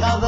Cada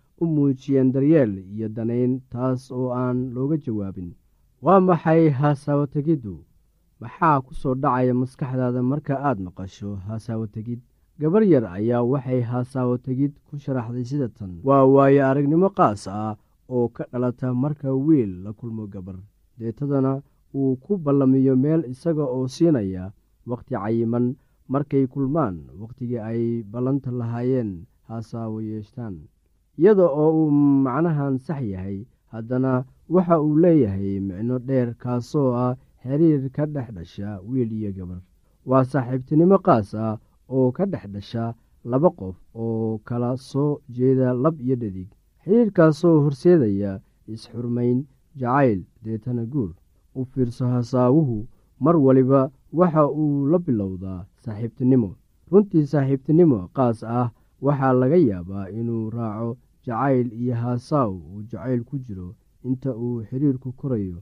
u muujiyeen daryeel iyo danayn taas oo aan looga jawaabin. Waa maxay haasaawo tegiddu maxaa ku soo dhacaya maskaxdaada marka aad maqasho haasaawo tegid gabar yar ayaa waxay haasaawo tegid ku sharaxday sida tan. Waa waayo aragnimo qaas ah oo ka dhalata marka wiil la kulmo gabar. Deetadana uu ku ballamiyo meel isaga oo siinaya wakhti cayiman markay kulmaan wakhtigii ay ballanta lahaayeen haasaawo yeeshtaan iyada oo uu macnahan sax yahay haddana waxa uu leeyahay micno dheer kaasoo ah xiriir ka dhex dhasha wiil iyo gabar. Waa saaxiibtinimo qaas ah oo ka dhex dhasha laba qof oo kala soo jeeda lab iyo dhadig. Xiriirkaasoo horseedaya is-xurmayn jacayl deetana guur u fiirso hasaawuhu mar waliba waxa uu la bilowdaa saaxiibtinimo. Runtii saaxiibtinimo qaas ah waxaa laga yaabaa inuu raaco jacayl iyo haasaaw uu jacayl ku jiro inta uu xiriirku korayo.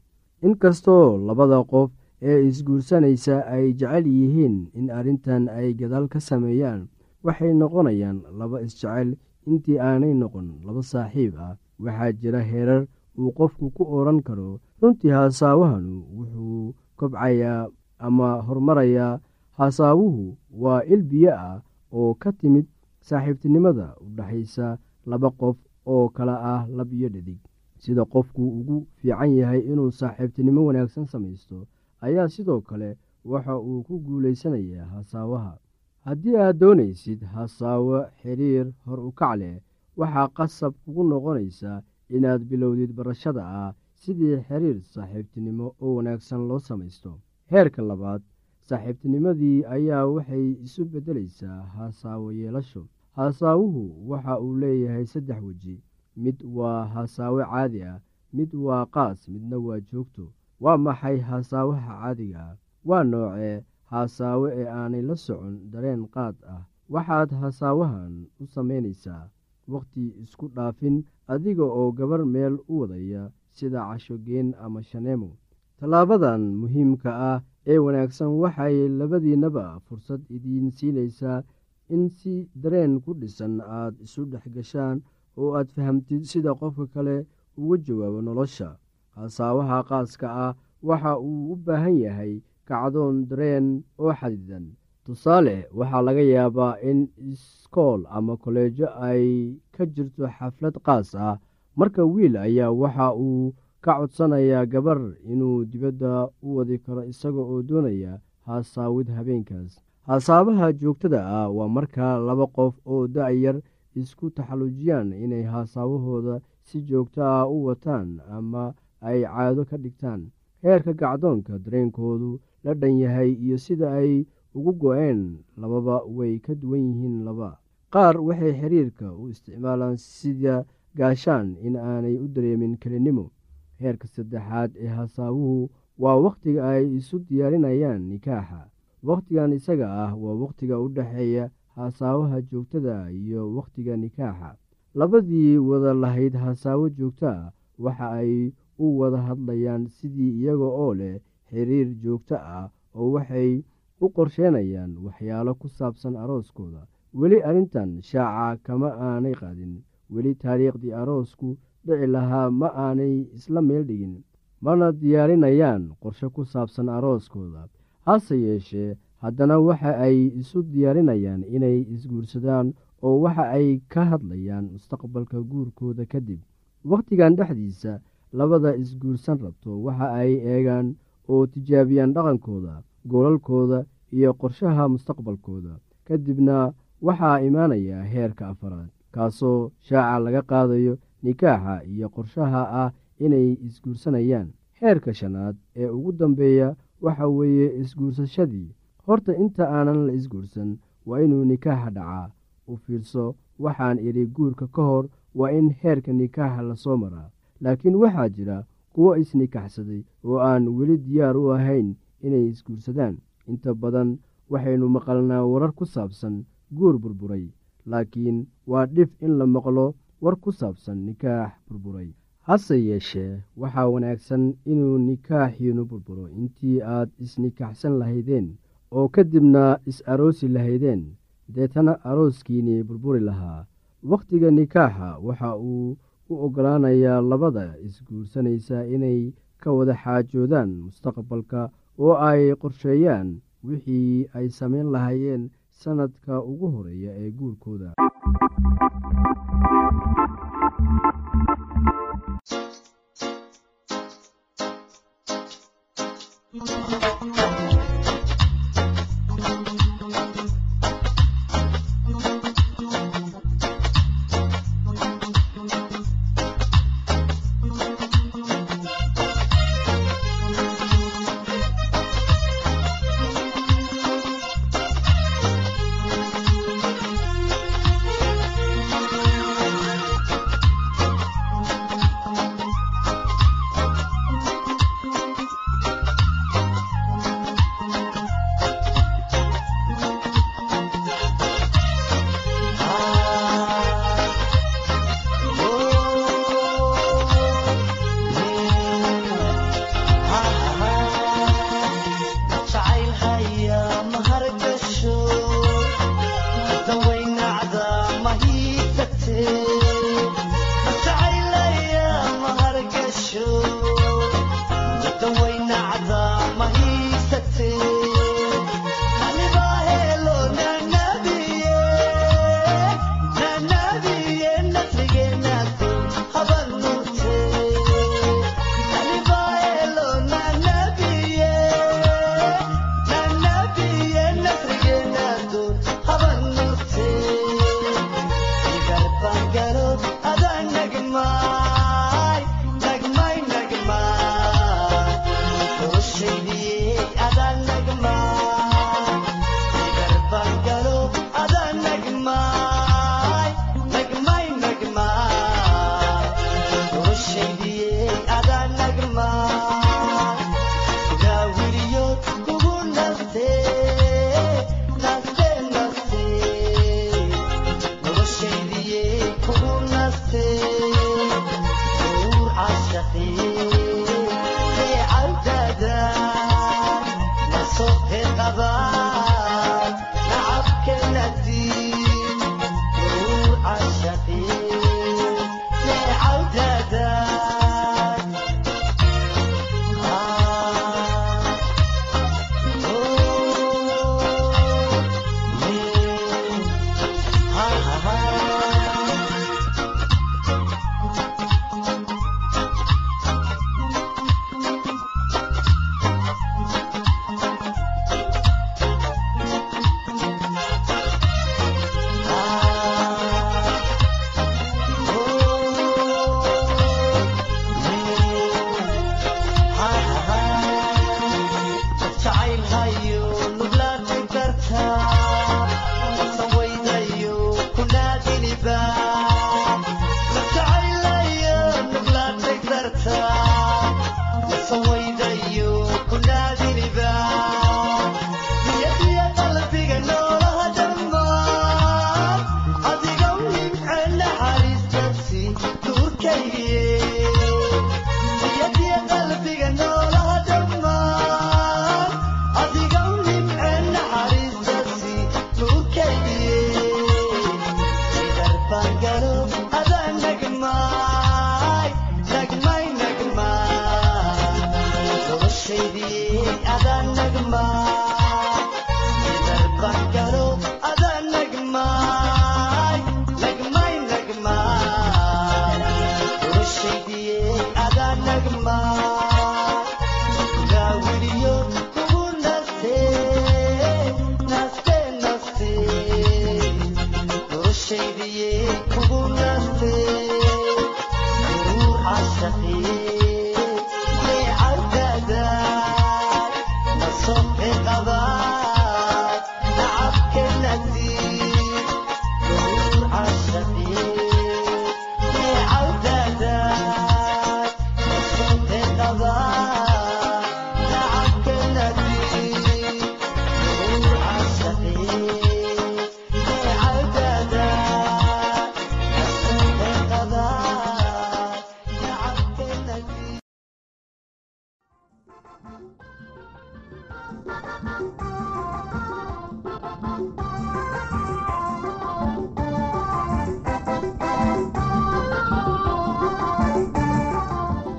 Inkastoo labada qof ee isguursanaysa ay jecel yihiin in arrintan ay gadaal ka sameeyaan waxay noqonayaan laba isjecel. Intii aanay noqon laba saaxiib ah waxaa jira heerar uu qofku ku odhan karo. Runtii haasaawahanu wuxuu kobcayaa ama horumarayaa haasaawuhu waa il biyo ah oo ka timid saaxiibtinimada u dhexaysa laba qof oo kale ah lab iyo dhadig. Sida qofku ugu fiican yahay inuu saaxiibtinimo wanaagsan samaysto ayaa sidoo kale waxa uu ku guulaysanayaa hasaawaha. Haddii aad doonaysid hasaawo xiriir hor u kac leh waxaa qasab kugu noqonaysaa inaad bilowdid barashada ah sidii xiriir saaxiibtinimo oo wanaagsan loo samaysto. Heerka labaad saaxiibtinimadii ayaa waxay isu beddelaysaa hasaawo yeelasho hasaawuhu waxa uu leeyahay saddex weji. Mid waa hasaawo caadi ah mid waa qaas midna waa joogto. Waa maxay hasaawaha caadiga ah? Waa noocee hasaawo ee aanay la socon dareen qaad ah. Waxaad hasaawahan u samaynaysaa wakhti isku dhaafin adiga oo gabar meel u wadaya sida cashogeen ama shaneemo tallaabadan muhiimka ah ee wanaagsan waxay labadiinnaba fursad idiin siinaysaa in si dareen ku dhisan aad isu dhex gashaan oo aad fahamtid sida qofka kale uga jawaabo nolosha. Hasaawaha qaaska ah waxa uu u baahan yahay kacdoon dareen oo xadidan tusaale waxaa laga yaabaa in iskool ama koleejo ay ka jirto xaflad qaas ah. Marka wiil ayaa waxa uu ka codsanayaa gabar inuu dibadda u wadi karo isaga oo doonaya haasaawid habeenkaas. Hasaabaha joogtada ah waa marka laba qof oo da-yar isku taxallujiyaan inay haasaawahooda si joogto ah u wataan ama ay caado ka dhigtaan. Heerka gacdoonka dareenkoodu la dhan yahay iyo sida ay ugu go-een lababa way ka duwan yihiin laba. Qaar waxay xiriirka u isticmaalaan sida gaashaan in aanay u dareemin kelinimo heerka saddexaad ee hasaawuhu waa wakhtiga ay isu diyaarinayaan nikaaxa. Wakhtigan isaga ah waa wakhtiga u dhexeeya hasaawaha joogtada iyo wakhtiga nikaaxa. Labadii wada lahayd hasaawo joogto ah waxa ay u wada hadlayaan sidii iyaga oo leh xiriir joogto ah oo waxay u qorsheenayaan waxyaalo ku saabsan arooskooda. Weli arrintan shaaca kama aanay qaadin. Weli taariikhdii aroosku dhici lahaa ma aanay isla meel dhigin mana diyaarinayaan qorshe ku saabsan arooskooda. Hase yeeshee haddana waxa ay isu diyaarinayaan inay isguursadaan oo waxa ay ka hadlayaan mustaqbalka guurkooda kadib wakhtigan dhexdiisa labada isguursan rabto waxa ay eegaan oo tijaabiyaan dhaqankooda goolalkooda iyo qorshaha mustaqbalkooda. Kadibna waxaa imaanaya heerka afaraad kaasoo shaaca laga qaadayo nikaaxa iyo qorshaha ah inay isguursanayaan. Heerka shanaad ee ugu dambeeya waxa weeye isguursashadii. Horta inta aanan la isguursan waa inuu nikaaxa dhacaa. U fiirso waxaan idhi guurka ka hor waa in heerka nikaaxa la soo maraa. Laakiin waxaa jira kuwo isnikaxsaday oo aan weli diyaar u ahayn inay isguursadaan. Inta badan waxaynu maqalnaa warar ku saabsan guur burburay. Laakiin waa dhif in la maqlo war ku saabsan nikaax burburay. Hase yeeshee waxaa wanaagsan inuu nikaaxiinu burburo. Intii aad isnikaxsan lahaydeen oo kadibna is-aroosi lahaydeen deetana arooskiinii burburi lahaa. Wakhtiga nikaaxa waxa uu u oggolaanayaa labada isguursanaysa inay ka wada xaajoodaan mustaqbalka oo ay qorsheeyaan wixii ay samayn lahaayeen sanadka ugu horreeya ee guurkooda.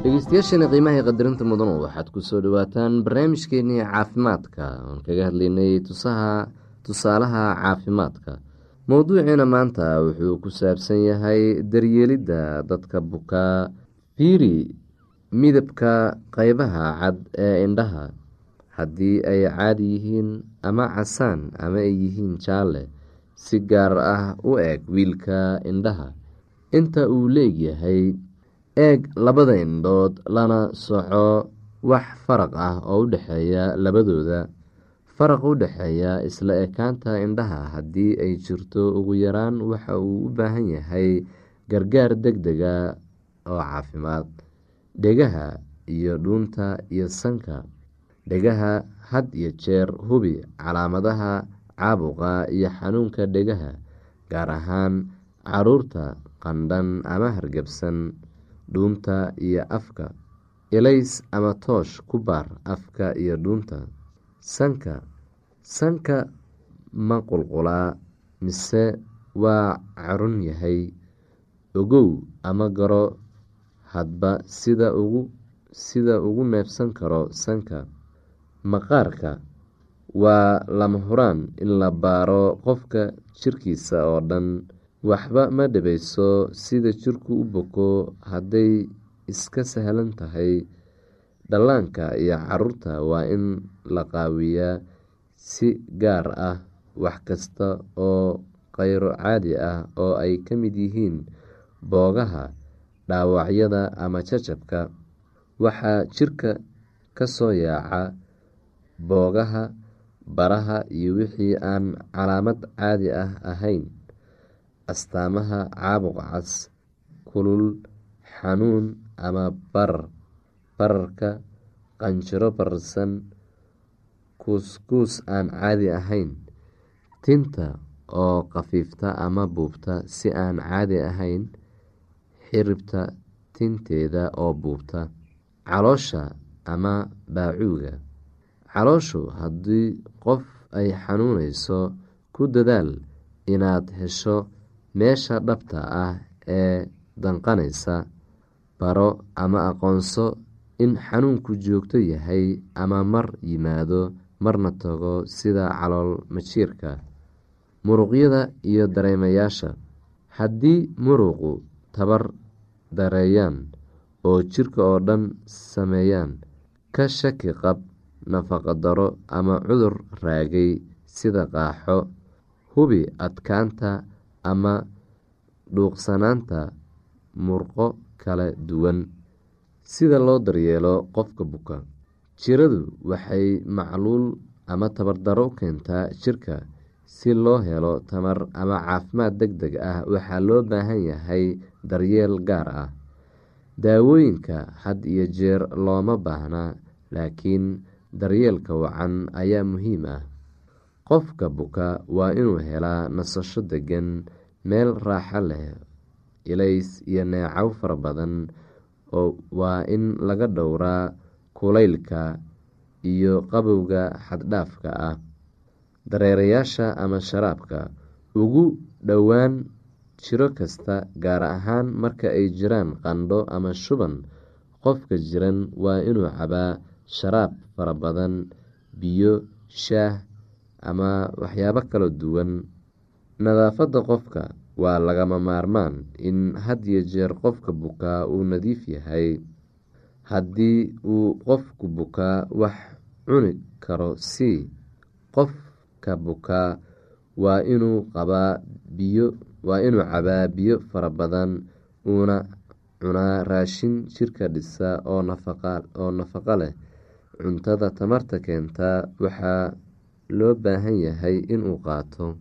dhegeystayaasheena qiimaha qadarinta mudanu waxaad ku soo dhawaataan barnaamijkeenii caafimaadka. Oon kaga hadlaynay tusaha tusaalaha caafimaadka. Mowduuciina maanta wuxuu ku saabsan yahay daryeelidda dadka bukaa fiiri midabka qeybaha cad ee indhaha haddii ay caadi yihiin ama casaan ama ay yihiin jaalle si gaar ah u eeg wiilka indhaha. Inta uu leegyahay eeg labada indhood lana soco wax faraq ah oo u dhexeeya labadooda. Faraq u dhexeeya isla ekaanta indhaha haddii ay jirto ugu yaraan waxa uu u baahan yahay gargaar deg dega oo caafimaad dhegaha iyo dhuunta iyo sanka. Dhegaha had iyo jeer hubi calaamadaha caabuqa iyo xanuunka dhegaha gaar ahaan carruurta qandhan ama hargebsan dhuunta iyo afka ilays ama toosh ku baar afka iyo dhuunta sanka sanka ma qulqulaa mise waa carun yahay ogow ama garo hadba sida ugu neefsan karo sanka. Maqaarka waa lama huraan in la baaro qofka jirkiisa oo dhan. Waxba ma dhibayso sida jirku u boko hadday iska sahlan tahay. Dhallaanka iyo carruurta waa in la qaawiyaa si gaar ah wax kasta oo kheyro caadi ah oo ay ka mid yihiin boogaha dhaawacyada ama jajabka waxaa jirka ka soo yaaca boogaha baraha iyo wixii aan calaamad caadi ah ahayn. Astaamaha caabuq cas kulul xanuun ama barar bararka qanjiro bararsan kuuskuus aan caadi ahayn tinta oo khafiifta ama buubta si aan caadi ahayn xiribta tinteeda oo buubta caloosha ama baacuuga. Calooshu haddii qof ay xanuuneyso ku dadaal inaad hesho meesha dhabta ah ee danqanaysa baro ama aqoonso in xanuunku joogto yahay ama mar yimaado marna tago sida calool majiirka muruqyada iyo dareemayaasha. Haddii muruqu tabar dareeyaan oo jirka oo dhan sameeyaan. Ka shaki qab nafaqa daro ama cudur raagay sida qaaxo hubi adkaanta ama dhuuqsanaanta murqo kala duwan. Sida loo daryeelo qofka buka. Jiradu waxay macluul ama tabardaro u keentaa jirka si loo helo tamar ama caafimaad deg deg ah waxaa loo baahan yahay daryeel gaar ah. Daawooyinka had iyo jeer looma baahna laakiin daryeelka wacan ayaa muhiim ah. Qofka buka waa inuu helaa nasasho degan meel raaxo leh ilays iyo neecow fara badan oo waa in laga dhowraa kulaylka iyo qabowga xaddhaafka ah dareerayaasha ama sharaabka. Ugu dhowaan jiro kasta gaar ahaan marka ay jiraan qandho ama shuban qofka jiran waa inuu cabaa sharaab fara badan biyo shaah ama waxyaabo kala duwan. Nadaafadda qofka waa lagama maarmaan in had iyo jeer qofka bukaa uu nadiif yahay. Haddii uu qofku bukaa wax cuni karo si qofka bukaa waa inuu cabaa biyo fara badan uuna cunaa raashin jirka dhisa oo oo nafaqo leh. Cuntada tamarta keenta waxaa loo baahan yahay inuu qaato.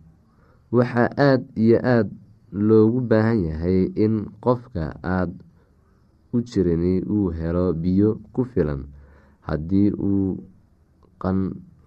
Waxaa aada iyo aada loogu baahan yahay in qofka aada u jirini uu helo biyo ku filan. Haddii uu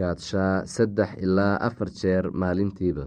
kaadshaa saddex ilaa afar jeer maalintiiba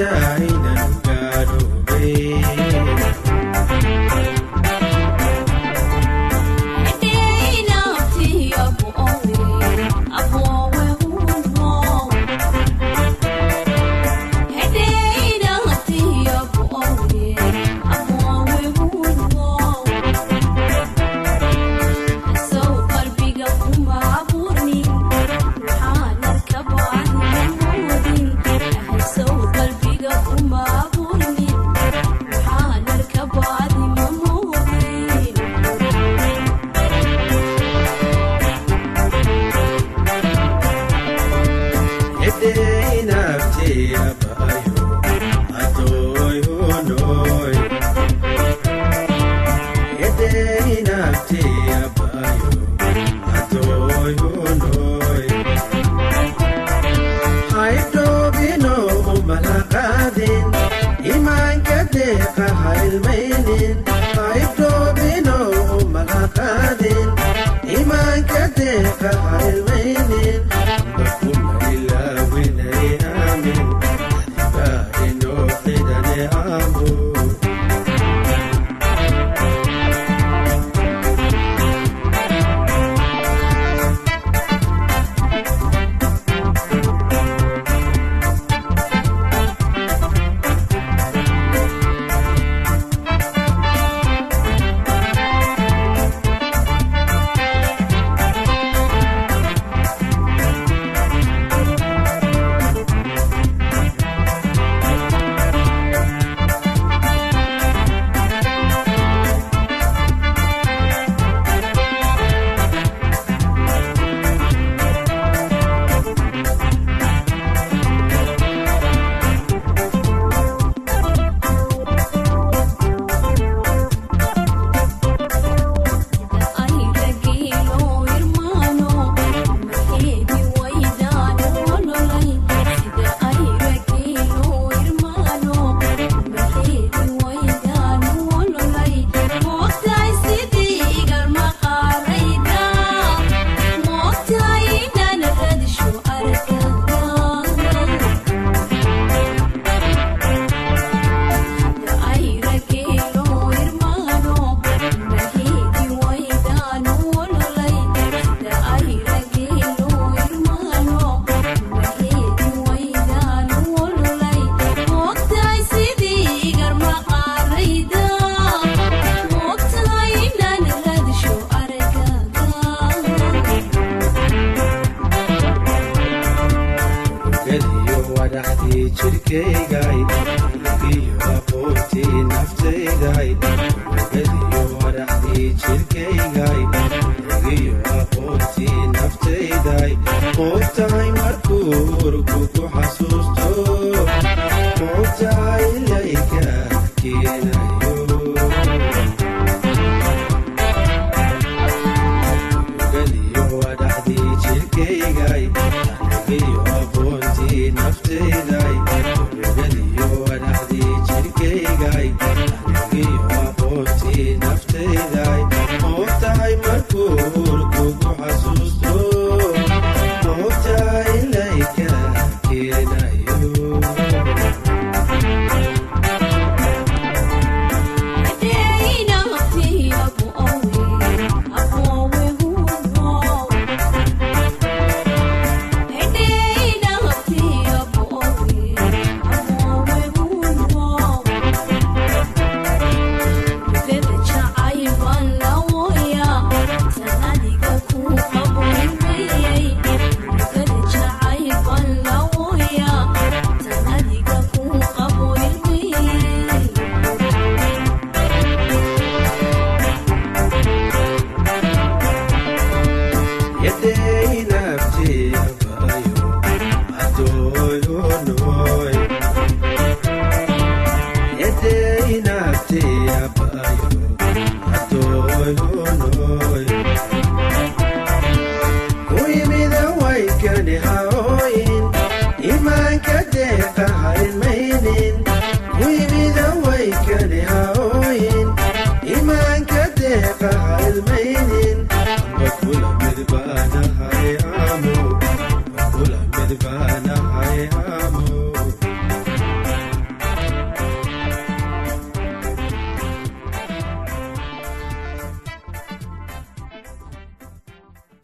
time.